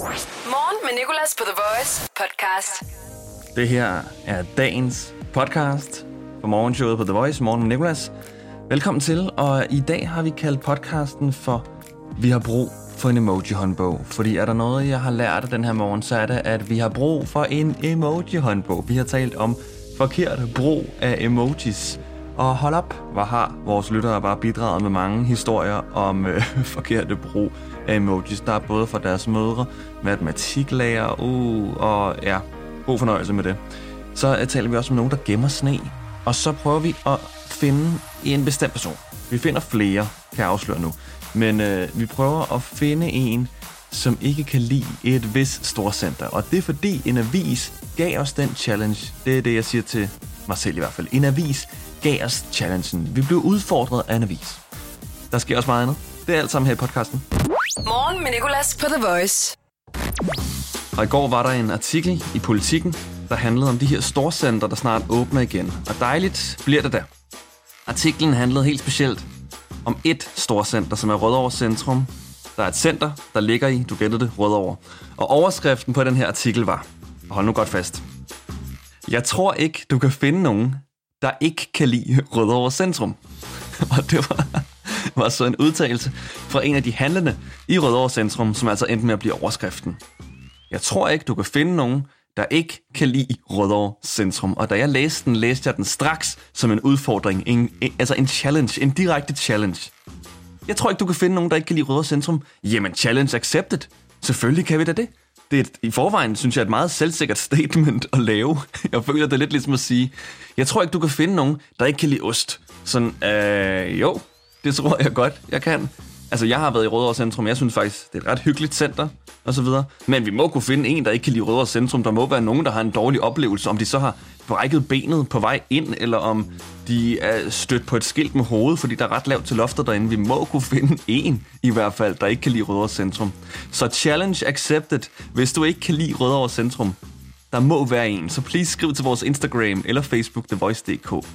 Morgen med Nicolas på The Voice podcast. Det her er dagens podcast for morgenshowet på The Voice, Morgen med Nicolas. Velkommen til, og i dag har vi kaldt podcasten for Vi har brug for en emoji-håndbog. Fordi er der noget, jeg har lært den her morgen, så er det, at vi har brug for en emoji-håndbog. Vi har talt om forkert brug af emojis. Og hold op, hvor har vores lyttere bare bidraget med mange historier om øh, forkerte brug af emojis. Der er både fra deres mødre, matematiklærer, uh, og ja, god fornøjelse med det. Så øh, taler vi også om nogen, der gemmer sne. Og så prøver vi at finde en bestemt person. Vi finder flere, kan jeg afsløre nu. Men øh, vi prøver at finde en, som ikke kan lide et vis storcenter. Og det er fordi en avis gav os den challenge. Det er det, jeg siger til mig selv i hvert fald. En avis gav os challengen. Vi blev udfordret af en avis. Der sker også meget andet. Det er alt sammen her i podcasten. Morgen med Nicolas på The Voice. Og i går var der en artikel i Politiken, der handlede om de her storcenter, der snart åbner igen. Og dejligt bliver det der. Artiklen handlede helt specielt om et storcenter, som er Rødovre Centrum. Der er et center, der ligger i, du gættede det, Rødovre. Og overskriften på den her artikel var, og hold nu godt fast, jeg tror ikke, du kan finde nogen, der ikke kan lide Rødovre Centrum. Og det var, var så en udtalelse fra en af de handlende i Rødovre Centrum, som altså endte med at blive overskriften. Jeg tror ikke, du kan finde nogen, der ikke kan lide Rødovre Centrum. Og da jeg læste den, læste jeg den straks som en udfordring. En, en, altså en challenge, en direkte challenge. Jeg tror ikke, du kan finde nogen, der ikke kan lide Rødovre Centrum. Jamen, challenge accepted. Selvfølgelig kan vi da det. Det er et, i forvejen, synes jeg, et meget selvsikkert statement at lave. Jeg føler, det er lidt ligesom at sige, jeg tror ikke, du kan finde nogen, der ikke kan lide ost. Sådan, øh, jo, det tror jeg godt, jeg kan. Altså, jeg har været i Rødovre Centrum. Jeg synes faktisk, det er et ret hyggeligt center, og så videre. Men vi må kunne finde en, der ikke kan lide Rødovre Centrum. Der må være nogen, der har en dårlig oplevelse. Om de så har brækket benet på vej ind, eller om de er stødt på et skilt med hovedet, fordi der er ret lavt til loftet derinde. Vi må kunne finde en, i hvert fald, der ikke kan lide Rødovre Centrum. Så challenge accepted. Hvis du ikke kan lide Rødovre Centrum, der må være en. Så please skriv til vores Instagram eller Facebook, TheVoice.dk.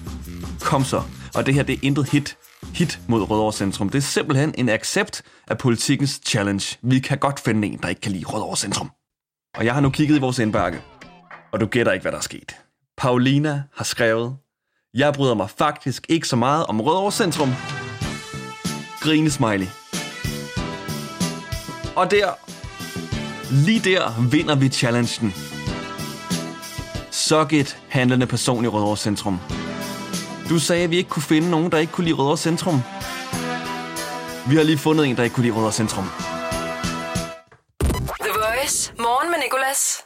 Kom så. Og det her, det er intet hit hit mod Rødovre Centrum. Det er simpelthen en accept af politikens challenge. Vi kan godt finde en, der ikke kan lide Rødovre Centrum. Og jeg har nu kigget i vores indbakke, og du gætter ikke, hvad der er sket. Paulina har skrevet, jeg bryder mig faktisk ikke så meget om Rødovre Centrum. Grine smiley. Og der, lige der, vinder vi challengen. Suck it, handlende person i Rødovre Centrum. Du sagde, at vi ikke kunne finde nogen, der ikke kunne lide Rødovre Centrum. Vi har lige fundet en, der ikke kunne lide Rødovre Centrum. The Voice. Morgen med Nicolas.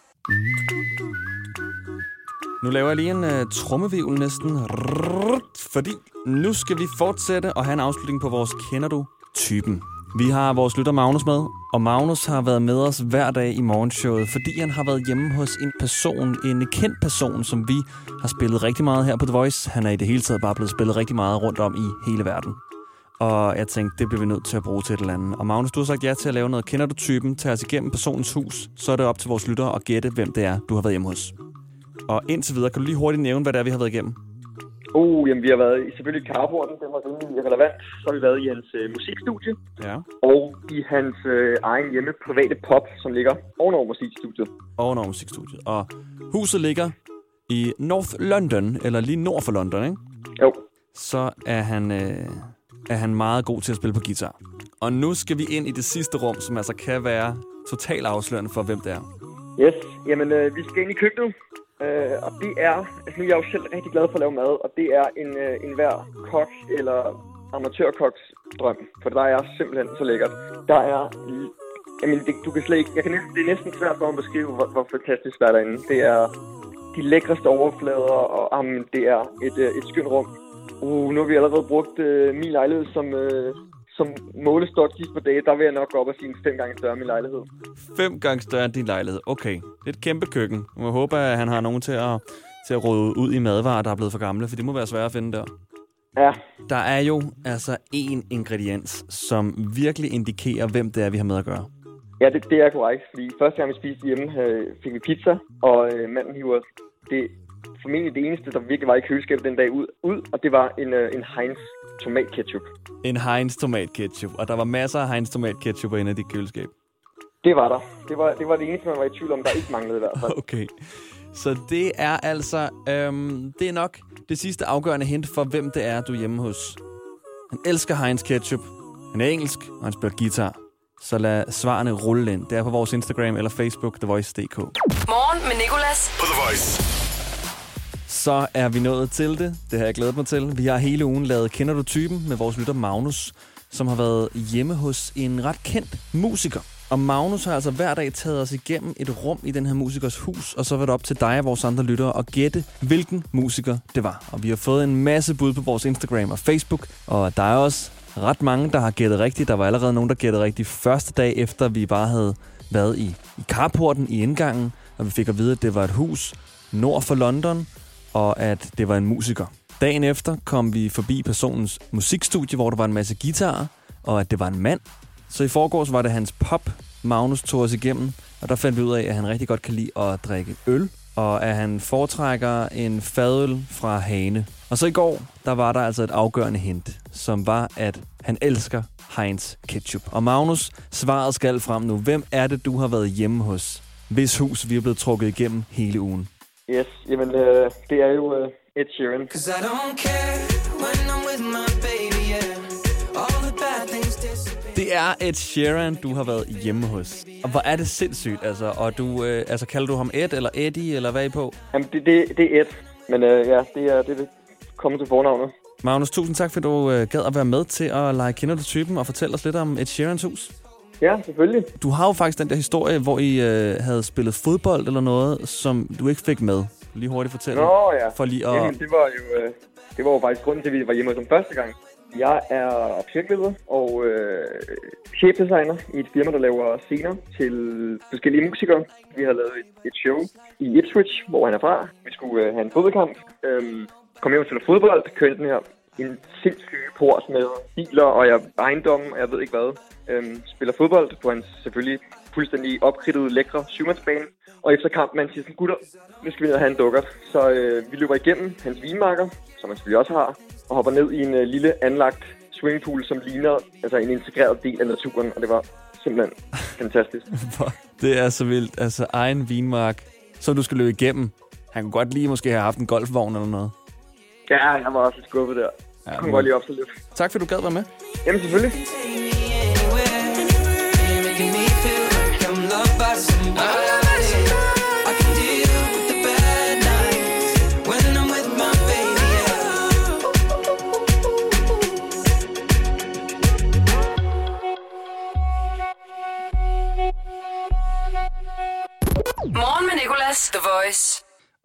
Nu laver jeg lige en uh, trommevivl næsten. Rrrt, fordi nu skal vi fortsætte og have en afslutning på vores Kender du typen. Vi har vores lytter Magnus med, og Magnus har været med os hver dag i morgenshowet, fordi han har været hjemme hos en person, en kendt person, som vi har spillet rigtig meget her på The Voice. Han er i det hele taget bare blevet spillet rigtig meget rundt om i hele verden. Og jeg tænkte, det bliver vi nødt til at bruge til et eller andet. Og Magnus, du har sagt ja til at lave noget. Kender du typen? Tag os igennem personens hus. Så er det op til vores lyttere at gætte, hvem det er, du har været hjemme hos. Og indtil videre, kan du lige hurtigt nævne, hvad det er, vi har været igennem? Uh, jamen, vi har været i selvfølgelig i carporten, den var rimelig relevant. Så har vi været i hans øh, musikstudie, Ja. og i hans øh, egen hjemme private pop, som ligger ovenover musikstudiet. Ovenover musikstudiet. Og huset ligger i North London, eller lige nord for London, ikke? Jo, så er han, øh, er han meget god til at spille på guitar. Og nu skal vi ind i det sidste rum, som altså kan være totalt afslørende for, hvem det er. yes. Jamen, øh, vi skal ind i køkkenet, øh, og det er, altså nu er jeg jo selv rigtig glad for at lave mad, og det er en, øh, en hver kok eller amatørkoks drøm, for der er simpelthen så lækkert. Der er, jamen, det, du kan slet ikke, jeg kan næsten, det er næsten svært for at beskrive, hvor, hvor fantastisk der er derinde. Det er de lækreste overflader, og jamen, det er et, øh, et skønt rum. Uh, nu har vi allerede brugt øh, min lejlighed som, øh, som målestok sidste par dage. Der vil jeg nok gå op og sige en fem gange større min lejlighed. Fem gange større end din lejlighed. Okay, det er et kæmpe køkken. Jeg håber, at han har nogen til at, til at råde ud i madvarer, der er blevet for gamle, for det må være svært at finde der. Ja, Der er jo altså én ingrediens, som virkelig indikerer, hvem det er, vi har med at gøre. ja det, det er korrekt. Fordi første gang vi spiste hjemme, øh, fik vi pizza, og øh, manden hiver det formentlig det eneste, der virkelig var i køleskabet den dag ud, ud og det var en, øh, en Heinz tomatketchup. En Heinz tomatketchup, og der var masser af Heinz tomatketchup inde i dit køleskab. Det var der. Det var, det var det eneste, man var i tvivl om, der ikke manglede i hvert fald. Okay. Så det er altså, øhm, det er nok det sidste afgørende hint for, hvem det er, du er hjemme hos. Han elsker Heinz Ketchup. Han er engelsk, og han spiller guitar. Så lad svarene rulle ind. Det er på vores Instagram eller Facebook, TheVoice.dk. Morgen med Nicolas. På The Voice. Så er vi nået til det. Det har jeg glædet mig til. Vi har hele ugen lavet Kender du typen med vores lytter Magnus, som har været hjemme hos en ret kendt musiker. Og Magnus har altså hver dag taget os igennem et rum i den her musikers hus, og så var det op til dig og vores andre lyttere at gætte, hvilken musiker det var. Og vi har fået en masse bud på vores Instagram og Facebook, og der er også ret mange, der har gættet rigtigt. Der var allerede nogen, der gættede rigtigt første dag, efter vi bare havde været i, i carporten i indgangen, og vi fik at vide, at det var et hus nord for London, og at det var en musiker. Dagen efter kom vi forbi personens musikstudie, hvor der var en masse guitarer, og at det var en mand. Så i forgårs var det hans pop, Magnus tog os igennem, og der fandt vi ud af, at han rigtig godt kan lide at drikke øl, og at han foretrækker en fadøl fra Hane. Og så i går, der var der altså et afgørende hint, som var, at han elsker Heinz Ketchup. Og Magnus, svaret skal frem nu. Hvem er det, du har været hjemme hos? Hvis hus vi er blevet trukket igennem hele ugen. Yes, jamen øh, det er jo øh, Ed Sheeran. Cause I don't care when I'm with my baby, yeah. All the bad things disappear. Det er Ed Sheeran, du har været hjemme hos. Og hvor er det sindssygt, altså. Og du, øh, altså, kalder du ham Ed eller Eddie, eller hvad er I på? Jamen, det, det, det er Ed. Men øh, ja, det er det, det kommer til fornavnet. Magnus, tusind tak, fordi du øh, gad at være med til at lege Kender du typen og fortælle os lidt om Ed Sheerans hus. Ja, selvfølgelig. Du har jo faktisk den der historie, hvor I øh, havde spillet fodbold eller noget, som du ikke fik med. Lige hurtigt fortælle. Nå ja. For lige at... Jamen, det var jo øh, det var jo faktisk grunden til, at vi var hjemme ham første gang. Jeg er projektleder og øh, chefdesigner i et firma, der laver scener til forskellige musikere. Vi har lavet et, et show i Ipswich, hvor han er fra. Vi skulle øh, have en fodboldkamp. Øhm, kom hjem til fodbold, kørte den her en sindssyg port med biler og jeg, ejendom, og jeg ved ikke hvad. Øhm, spiller fodbold på hans selvfølgelig fuldstændig opkridtede, lækre syvmandsbane. Og efter kampen, han siger sådan, gutter, nu skal vi ned og have en dukkert. Så øh, vi løber igennem hans vinmarker, som han selvfølgelig også har, og hopper ned i en øh, lille anlagt swimmingpool, som ligner altså en integreret del af naturen, og det var simpelthen fantastisk. Det er så vildt. Altså, egen vinmark, som du skal løbe igennem. Han kunne godt lige måske have haft en golfvogn eller noget. Ja, jeg var også lidt skuffet der. Jeg kunne godt lige op lidt. Tak, fordi du gad være med. Jamen selvfølgelig.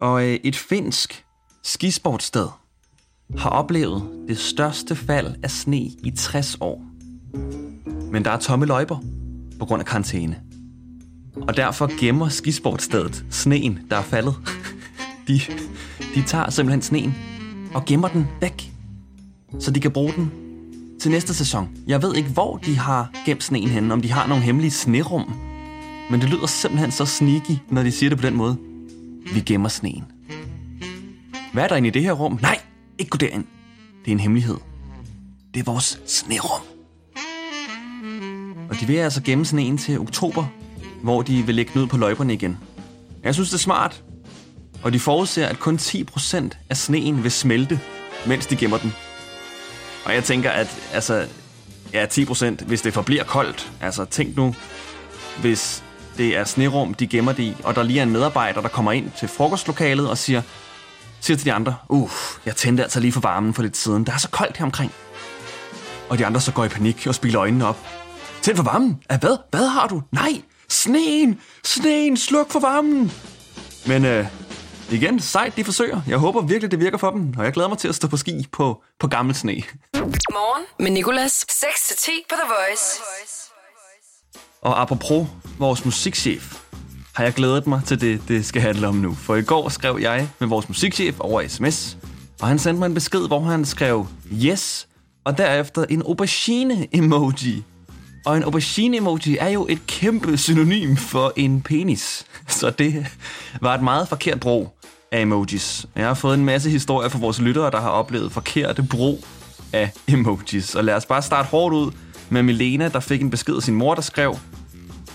Og øh, et finsk skisportsted har oplevet det største fald af sne i 60 år. Men der er tomme løjper på grund af karantæne. Og derfor gemmer skisportstedet sneen, der er faldet. De, de tager simpelthen sneen og gemmer den væk, så de kan bruge den til næste sæson. Jeg ved ikke, hvor de har gemt sneen henne, om de har nogle hemmelige snerum. Men det lyder simpelthen så sneaky, når de siger det på den måde. Vi gemmer sneen. Hvad er der inde i det her rum? Nej, ikke gå derind. Det er en hemmelighed. Det er vores snerum. Og de vil altså gemme sneen til oktober, hvor de vil lægge den ud på løjperne igen. Jeg synes, det er smart. Og de forudser, at kun 10% af sneen vil smelte, mens de gemmer den. Og jeg tænker, at altså, ja, 10%, hvis det forbliver koldt. Altså, tænk nu, hvis det er snerum, de gemmer det i, og der lige er en medarbejder, der kommer ind til frokostlokalet og siger, siger til de andre, uff, jeg tændte altså lige for varmen for lidt siden. Der er så koldt her omkring. Og de andre så går i panik og spiller øjnene op. Tænd for varmen? Af hvad? Hvad har du? Nej! Sneen! Sneen! Sluk for varmen! Men øh, igen, sejt de forsøger. Jeg håber virkelig, det virker for dem. Og jeg glæder mig til at stå på ski på, på gammel sne. Morgen med Nicolas. 6-10 på The Voice. Og apropos vores musikchef, har jeg glædet mig til det, det skal handle om nu. For i går skrev jeg med vores musikchef over sms, og han sendte mig en besked, hvor han skrev yes, og derefter en aubergine-emoji. Og en aubergine-emoji er jo et kæmpe synonym for en penis. Så det var et meget forkert brug af emojis. Jeg har fået en masse historier fra vores lyttere, der har oplevet forkerte brug af emojis. Og lad os bare starte hårdt ud med Milena, der fik en besked af sin mor, der skrev,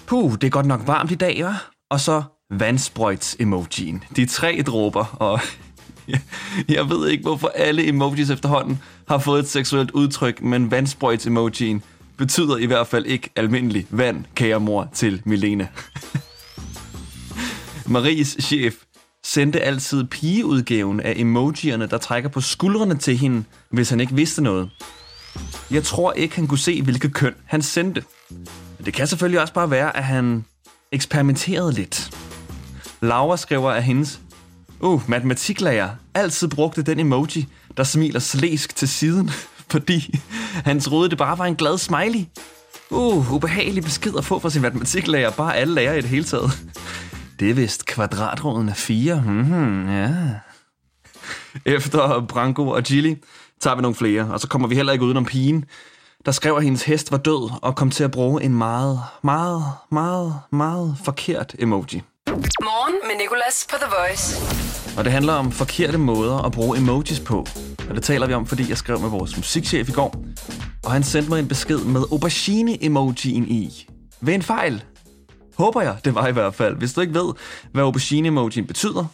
Puh, det er godt nok varmt i dag, hva'? Og så vandsprøjts-emojien. De tre dråber, og jeg ved ikke, hvorfor alle emojis efterhånden har fået et seksuelt udtryk, men vandsprøjts-emojien betyder i hvert fald ikke almindelig vand, kære mor, til Milena. Maries chef sendte altid pigeudgaven af emojierne, der trækker på skuldrene til hende, hvis han ikke vidste noget. Jeg tror ikke, han kunne se, hvilket køn han sendte. Men det kan selvfølgelig også bare være, at han eksperimenterede lidt. Laura skriver, at hendes uh, matematiklærer altid brugte den emoji, der smiler slæsk til siden, fordi han troede, det bare var en glad smiley. Uh, ubehagelig besked at få fra sin matematiklærer, bare alle lærere i det hele taget. Det er vist kvadratroden af 4. Mm-hmm, ja. Efter Branko og Gilly tager vi nogle flere, og så kommer vi heller ikke udenom pigen, der skrev, at hendes hest var død og kom til at bruge en meget, meget, meget, meget forkert emoji. Morgen med Nicolas på The Voice. Og det handler om forkerte måder at bruge emojis på. Og det taler vi om, fordi jeg skrev med vores musikchef i går. Og han sendte mig en besked med aubergine-emojien i. Ved en fejl. Håber jeg, det var i hvert fald. Hvis du ikke ved, hvad aubergine-emojien betyder,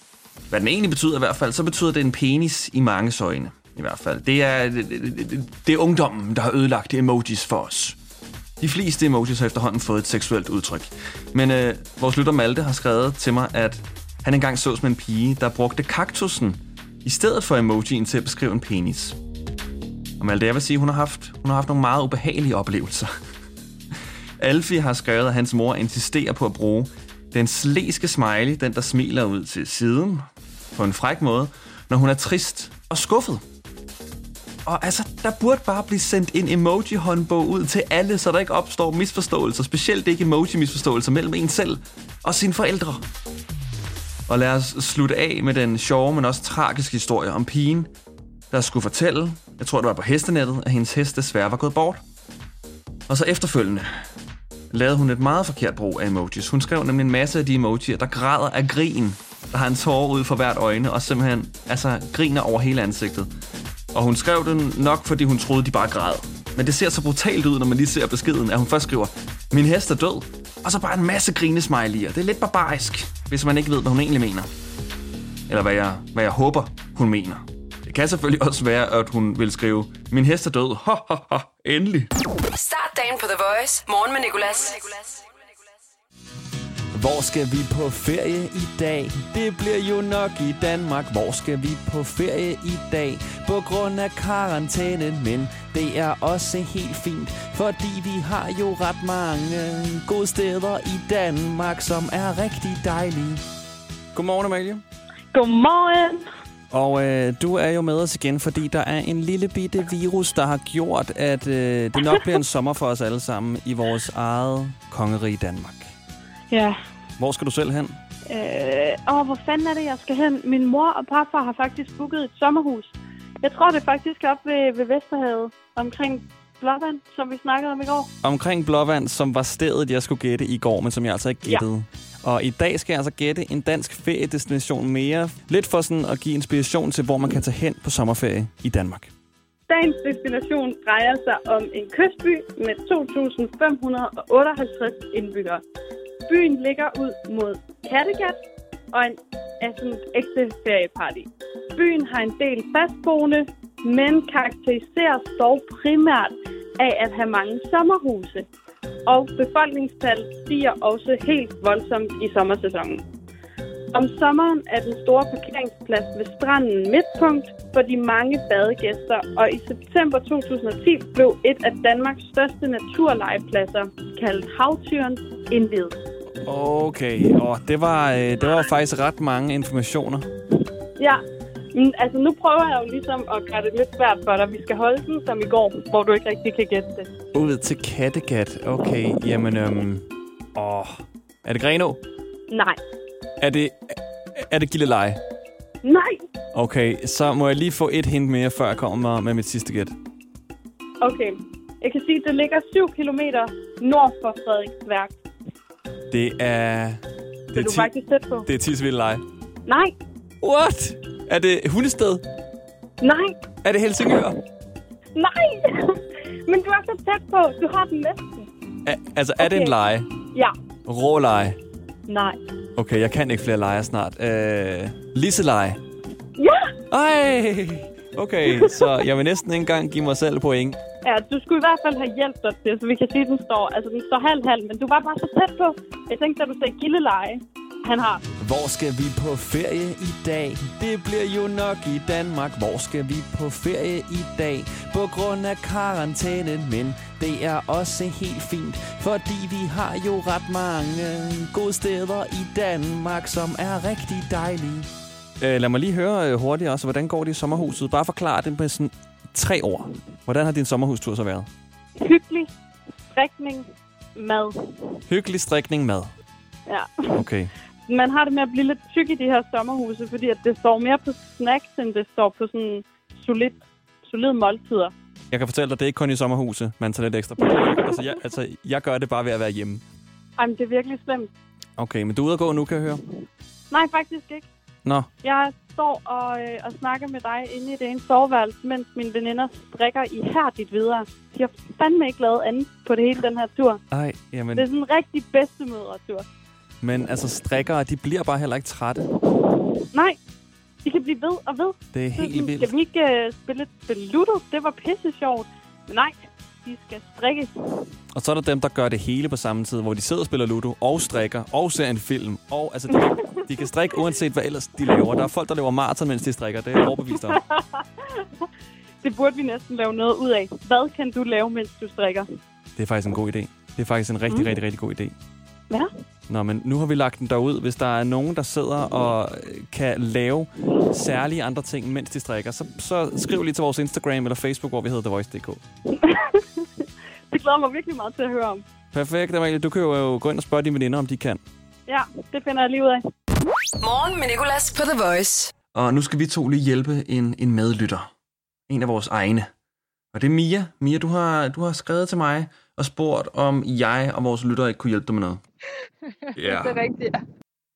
hvad den egentlig betyder i hvert fald, så betyder det en penis i mange øjne. I hvert fald. Det er, det, det, det er ungdommen, der har ødelagt emojis for os. De fleste emojis har efterhånden fået et seksuelt udtryk. Men øh, vores lytter Malte har skrevet til mig, at han engang så som en pige, der brugte kaktusen i stedet for emojien til at beskrive en penis. Og Malte, jeg vil sige, hun har haft, hun har haft nogle meget ubehagelige oplevelser. Alfie har skrevet, at hans mor insisterer på at bruge den sleske smiley, den der smiler ud til siden, på en fræk måde, når hun er trist og skuffet. Og altså, der burde bare blive sendt en emoji-håndbog ud til alle, så der ikke opstår misforståelser. Specielt ikke emoji-misforståelser mellem en selv og sine forældre. Og lad os slutte af med den sjove, men også tragiske historie om pigen, der skulle fortælle, jeg tror det var på hestenettet, at hendes hest desværre var gået bort. Og så efterfølgende lavede hun et meget forkert brug af emojis. Hun skrev nemlig en masse af de emojier, der græder af grin, der har en tårer ud for hvert øjne, og simpelthen altså, griner over hele ansigtet. Og hun skrev den nok, fordi hun troede, de bare græd. Men det ser så brutalt ud, når man lige ser beskeden, at hun først skriver, min hest er død, og så bare en masse grinesmiley'er. Det er lidt barbarisk, hvis man ikke ved, hvad hun egentlig mener. Eller hvad jeg, hvad jeg håber, hun mener. Det kan selvfølgelig også være, at hun vil skrive, min hest er død, ha, ha, ha, endelig. Start dagen på The Voice. Morgen med Nicolas. Hvor skal vi på ferie i dag? Det bliver jo nok i Danmark. Hvor skal vi på ferie i dag? På grund af karantænen, men det er også helt fint, fordi vi har jo ret mange gode steder i Danmark, som er rigtig dejlige. Godmorgen, Amalie. Godmorgen. Og øh, du er jo med os igen, fordi der er en lille bitte virus, der har gjort, at øh, det nok bliver en sommer for os alle sammen i vores eget kongerige Danmark. Ja. Hvor skal du selv hen? Øh, åh, hvor fanden er det, jeg skal hen? Min mor og farfar har faktisk booket et sommerhus. Jeg tror, det er faktisk op ved, ved Vesterhavet, omkring Blåvand, som vi snakkede om i går. Omkring Blåvand, som var stedet, jeg skulle gætte i går, men som jeg altså ikke gættede. Ja. Og i dag skal jeg altså gætte en dansk feriedestination mere. Lidt for sådan at give inspiration til, hvor man kan tage hen på sommerferie i Danmark. Dagens destination drejer sig om en kystby med 2.558 indbyggere. Byen ligger ud mod Kattegat og en, er sådan et ægte ferieparty. Byen har en del fastboende, men karakteriseres dog primært af at have mange sommerhuse. Og befolkningstallet stiger også helt voldsomt i sommersæsonen. Om sommeren er den store parkeringsplads ved stranden midtpunkt for de mange badegæster, og i september 2010 blev et af Danmarks største naturlegepladser, kaldt Havtyren, indvidet. Okay, og det var, øh, det var faktisk ret mange informationer. Ja, men altså nu prøver jeg jo ligesom at gøre det lidt svært for dig. Vi skal holde den som i går, hvor du ikke rigtig kan gætte det. Ud til Kattegat. Okay, jamen... Øhm, åh. Er det Grenå? Nej. Er det, er det Gilleleje? Nej. Okay, så må jeg lige få et hint mere, før jeg kommer med mit sidste gæt. Okay. Jeg kan sige, at det ligger 7 km nord for Frederiksværk. Det er... Det du er, er faktisk tæt på. det er Tisvildeleje. Nej. What? Er det Hundested? Nej. Er det Helsingør? Nej. Men du er så tæt på. Du har den næsten. Er, altså, er det en Okay. leje? Ja. Råleje. Nej. Okay, jeg kan ikke flere lejer snart. Øh, Lisseleje. Ja! Ej! Okay, så jeg vil næsten ikke engang give mig selv point. Ja, du skulle i hvert fald have hjælp dig til, så vi kan sige, at den står, altså, den står halv-halv, men du var bare så tæt på. Jeg tænkte, at du sagde gildeleje. Han har. Hvor skal vi på ferie i dag? Det bliver jo nok i Danmark. Hvor skal vi på ferie i dag? På grund af karantænen, men det er også helt fint. Fordi vi har jo ret mange gode steder i Danmark, som er rigtig dejlige. Øh, lad mig lige høre øh, hurtigt også, hvordan går det i sommerhuset? Bare forklar det med sådan tre ord. Hvordan har din sommerhustur så været? Hyggelig. Strikning. Mad. Hyggelig strikning mad. Ja. Okay. Man har det med at blive lidt tyk i de her sommerhuse, fordi at det står mere på snacks, end det står på sådan solid, solid måltider. Jeg kan fortælle dig, det er ikke kun i sommerhuse, man tager lidt ekstra på. Altså jeg, altså, jeg gør det bare ved at være hjemme. Ej, men det er virkelig slemt. Okay, men du er ude at gå nu, kan jeg høre. Nej, faktisk ikke. Nå, Jeg står og, øh, og snakker med dig inde i det ene soveværelse, mens mine veninder strikker ihærdigt videre. De har fandme ikke lavet andet på det hele den her tur. ej, jamen... Det er sådan en rigtig bedstemødretur. Men altså, strikkere, de bliver bare heller ikke trætte. Nej, de kan blive ved og ved. Det er helt sådan, vildt. Skal vi ikke uh, spille et spil Ludo? Det var pisse sjovt. Men nej, de skal strikke. Og så er der dem, der gør det hele på samme tid, hvor de sidder og spiller Ludo, og strikker, og ser en film. Og altså, de, kan- de kan strikke uanset hvad ellers de laver. Der er folk, der laver maraton, mens de strikker. Det er jeg overbevist om. Det burde vi næsten lave noget ud af. Hvad kan du lave, mens du strikker? Det er faktisk en god idé. Det er faktisk en rigtig, Mm. rigtig, rigtig god idé. Ja. Nå, men nu har vi lagt den derud. Hvis der er nogen, der sidder og øh, kan lave særlige andre ting, mens de strikker, så, så skriv lige til vores Instagram eller Facebook, hvor vi hedder TheVoice.dk. Det glæder mig virkelig meget til at høre om. Perfekt, Amalie. Du kan jo gå ind og spørge dine veninder, om de kan. Ja, det finder jeg lige ud af. Morgen med Nicolas på The Voice. Og nu skal vi to lige hjælpe en, en medlytter. En af vores egne. Og det er Mia. Mia, du har, du har skrevet til mig og spurgt, om jeg og vores lyttere ikke kunne hjælpe dig med noget. Ja. Det er rigtigt, ja.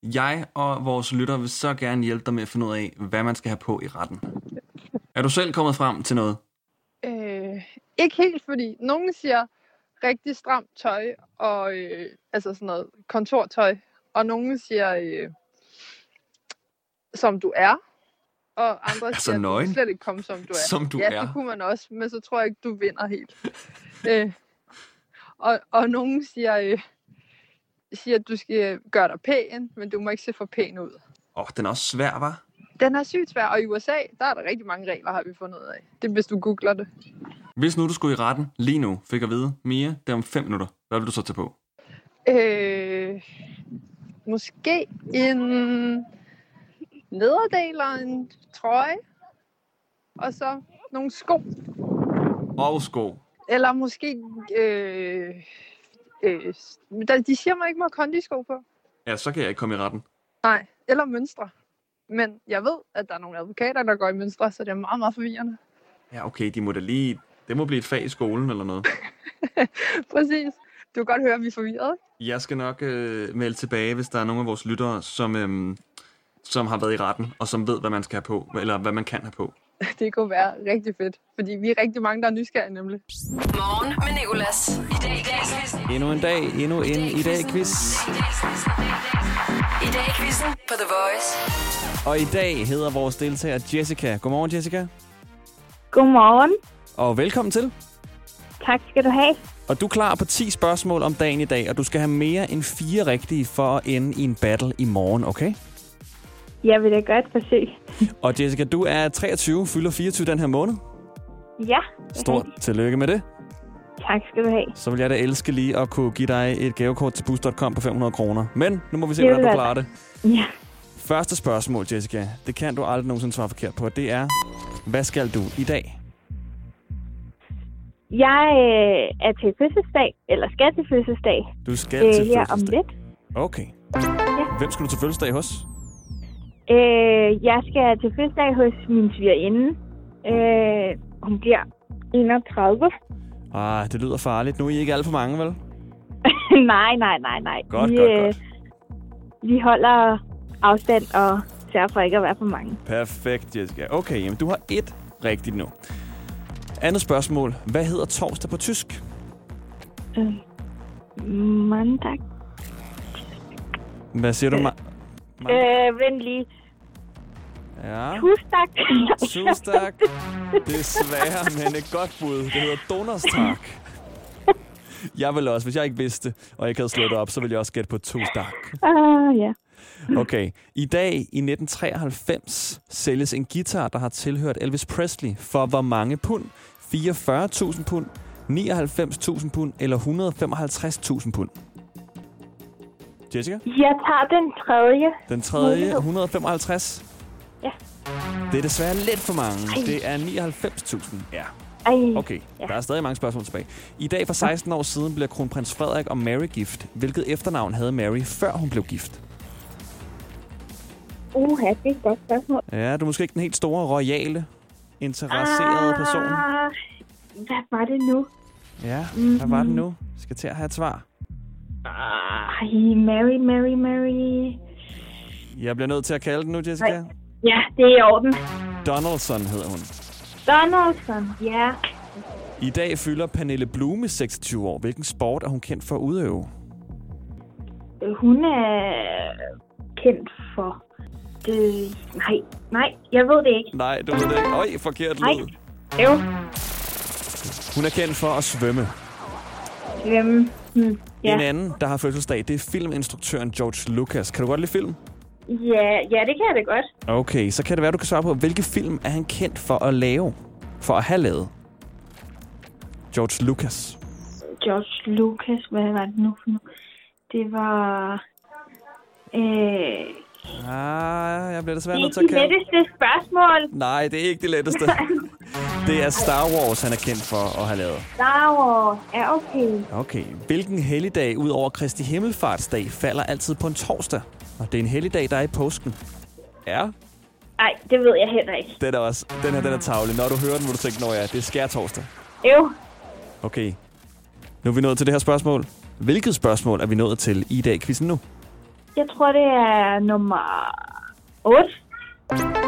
Jeg og vores lyttere vil så gerne hjælpe dig med at finde ud af, hvad man skal have på i retten. Er du selv kommet frem til noget? Øh, ikke helt, fordi nogen siger rigtig stramt tøj, og øh, altså sådan noget kontortøj, og nogen siger, øh, som du er, og andre Altså siger, du nøgen? kan slet ikke komme, som du er. Som du ja, er. det kunne man også, men så tror jeg ikke, du vinder helt. øh, og, og nogen siger, øh, siger, at du skal gøre dig pæn, men du må ikke se for pæn ud. Åh, oh, den er også svær, var. Den er sygt svær, og i USA, der er der rigtig mange regler, har vi fundet ud af. Det er, hvis du googler det. Hvis nu du skulle i retten lige nu, fik at vide, Mia, det er om fem minutter. Hvad vil du så tage på? Øh, måske en nederdel og en trøje. Og så nogle sko. Og sko. Eller måske... Øh, øh, der- de siger mig ikke må kondisko på. Ja, så kan jeg ikke komme i retten. Nej, eller mønstre. Men jeg ved, at der er nogle advokater, der går i mønstre, så det er meget, meget forvirrende. Ja, okay, de må da lige... Det må blive et fag i skolen eller noget. Præcis. Du kan godt høre, at vi er forvirrede. Jeg skal nok øh, melde tilbage, hvis der er nogle af vores lyttere, som, øhm, som har været i retten, og som ved, hvad man skal have på, eller hvad man kan have på. Det kunne være rigtig fedt. Fordi vi er rigtig mange, der er nysgerrige nemlig. Morgen med Nicolas. I dag i quizzen. Endnu en dag, endnu en i dag quiz. I dag quizzen på The Voice. Og i dag hedder vores deltager Jessica. Godmorgen, Jessica. Godmorgen. Og velkommen til. Tak skal du have. Og du er klar på 10 spørgsmål om dagen i dag, og du skal have mere end fire rigtige for at ende i en battle i morgen, okay? Jeg vil da godt forsøge. Og Jessica, du er 23, fylder 24 den her måned. Ja, Stort tillykke med det. tak skal du have. Så vil jeg da elske lige at kunne give dig et gavekort til boost.com på 500 kroner. Men nu må vi se, hvordan du klarer det. Ja. Første spørgsmål, Jessica. Det kan du aldrig nogensinde svare forkert på. Det er, hvad skal du i dag? Jeg øh, er til fødselsdag, eller skal til fødselsdag, Du skal øh, til her om fødselsdag. lidt. Okay. Hvem skal du til fødselsdag hos? Øh, jeg skal til fødselsdag hos min svigerinde. Øh, hun bliver 31. Ah, det lyder farligt. Nu er I ikke alt for mange, vel? nej, nej, nej, nej. Godt, vi, godt, øh, godt. Vi holder afstand og sørger for ikke at være for mange. Perfekt, Jessica. Okay, jamen du har et rigtigt nu. Andet spørgsmål. Hvad hedder torsdag på tysk? Øh, mandag. Hvad siger du, Ma- Øh, vent lige. Ja. Tustak. Tustak. Desværre, men et godt bud. Det hedder Donnerstak. Jeg vil også, hvis jeg ikke vidste og ikke havde slået det op, så ville jeg også gætte på Tustak. Ah, ja. Okay. I dag, i 1993, sælges en guitar, der har tilhørt Elvis Presley, for hvor mange pund? 44.000 pund, 99.000 pund eller 155.000 pund? Jessica? Jeg tager den tredje. Den tredje, Mulighed. 155? Ja. Det er desværre lidt for mange. Det er 99.000. Ja. Ej. Okay, ja. der er stadig mange spørgsmål tilbage. I dag for 16 år siden blev kronprins Frederik og Mary gift. Hvilket efternavn havde Mary, før hun blev gift? Uha, det er et godt spørgsmål. Ja, du er måske ikke den helt store, royale, interesserede person. Ah, hvad var det nu? Ja, hvad var det nu? Skal til at have et svar. Ej, Mary, Mary, Mary. Jeg bliver nødt til at kalde den nu, Jessica. Nej. Ja, det er i orden. Donaldson hedder hun. Donaldson, ja. I dag fylder Pernille Blume 26 år. Hvilken sport er hun kendt for at udøve? Øh, Hun er kendt for... Det... Nej, nej, jeg ved det ikke. Nej, du ved det ikke. Øj, forkert Nej. lyd. Jo, Hun er kendt for at svømme. svømme. Hmm. Ja. Ja. En anden, der har fødselsdag, det er filminstruktøren George Lucas. Kan du godt lide film? Ja, ja, det kan jeg da godt. Okay, så kan det være, du kan svare på, hvilke film er han kendt for at lave? For at have lavet? George Lucas. George Lucas, hvad var det nu for noget? Det var... Øh, Ah, jeg bliver desværre det nødt til er at de kalde... letteste spørgsmål. Nej, det er ikke det letteste. det er Star Wars, han er kendt for at have lavet. Star Wars. Ja, okay. Okay. Hvilken helligdag ud over Kristi Himmelfartsdag falder altid på en torsdag? Og det er en helligdag, der er i påsken. Ja, Nej, det ved jeg heller ikke. den er også. Den her, den er tavlig. Når du hører den, vil du tænke, når ja, det er skær torsdag. Jo, Okay. Nu er vi nået til det her spørgsmål. Hvilket spørgsmål er vi nået til i dag quizzen nu? jeg tror, det er nummer 8.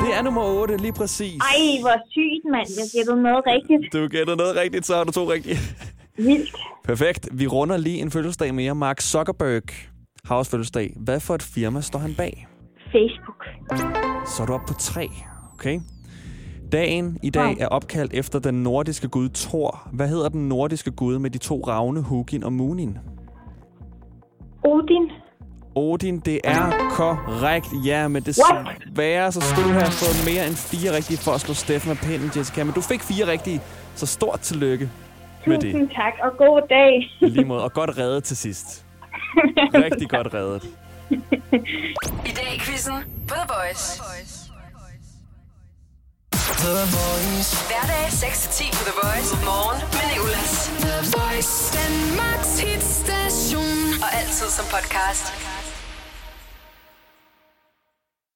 Det er nummer 8, lige præcis. Ej, hvor sygt, mand. Jeg gættede noget rigtigt. Du gætter noget rigtigt, så har du to rigtige. Vildt. Perfekt. Vi runder lige en fødselsdag mere. Mark Zuckerberg har også fødselsdag. Hvad for et firma står han bag? Facebook. Så er du oppe på tre. Okay. Dagen i dag er opkaldt efter den nordiske gud Thor. Hvad hedder den nordiske gud med de to ravne, Hugin og Munin? Odin. Odin, det er korrekt. Ja, men desværre så skulle du have fået mere end fire rigtige for at slå Steffen af pinden, Jessica. Men du fik fire rigtige, så stort tillykke med det. Tusind tak, og god dag. Lige måde. Og godt reddet til sidst. Rigtig godt reddet. I dag i quizzen på The Voice. The Voice. Hverdag 6-10 på The Voice. Morgen med Nicolas. The Voice, Danmarks hitstation. Og altid som podcast.